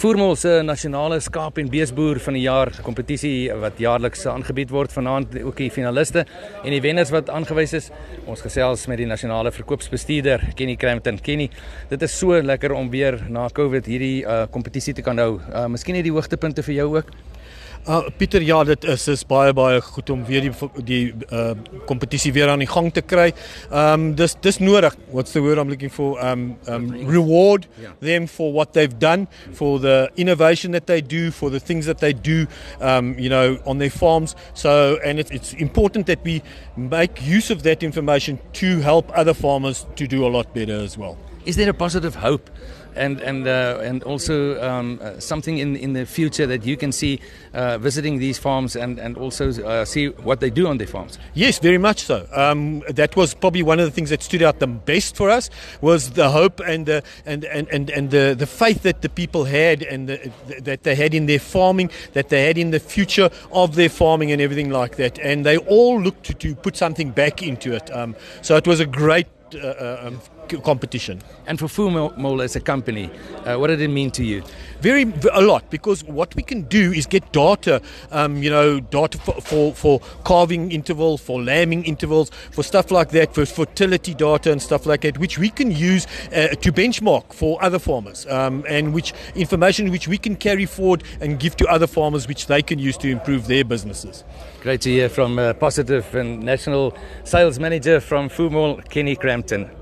Voormal se nasionale skaap en beesboer van die jaar kompetisie wat jaarliks aangebied word vanaand ook die finaliste en die wenners wat aangewys is. Ons gesels met die nasionale verkoopsbestuurder Kenny Crampton. Kenny, dit is so lekker om weer na Covid hierdie uh, kompetisie te kan hou. Uh, miskien net die hoogtepunte vir jou ook. Uh, Pieter, ja, dit is is baie baie goed om weer die die uh kompetisie weer aan die gang te kry. Um dis dis nodig. What's the word I'm looking for? Um um reward yeah. them for what they've done, for the innovation that they do, for the things that they do um you know on their farms. So and it's it's important that we make use of that information to help other farmers to do a lot better as well. Is there a positive hope and and uh, and also um, uh, something in in the future that you can see uh, visiting these farms and and also uh, see what they do on their farms. Yes, very much so. Um, that was probably one of the things that stood out the best for us was the hope and the and and and, and the the faith that the people had and the, that they had in their farming, that they had in the future of their farming and everything like that. And they all looked to, to put something back into it. Um, so it was a great. Uh, uh um, competition. And for Voermol as a company, uh, what did it mean to you? Very a lot because what we can do is get data, um, you know, data for, for, for calving intervals, for lambing intervals, for stuff like that, for fertility data and stuff like that, which we can use uh, to benchmark for other farmers, um, and which information which we can carry forward and give to other farmers, which they can use to improve their businesses. Great to hear from uh, Positive and National Sales Manager from Voermol, Kenny Crampton.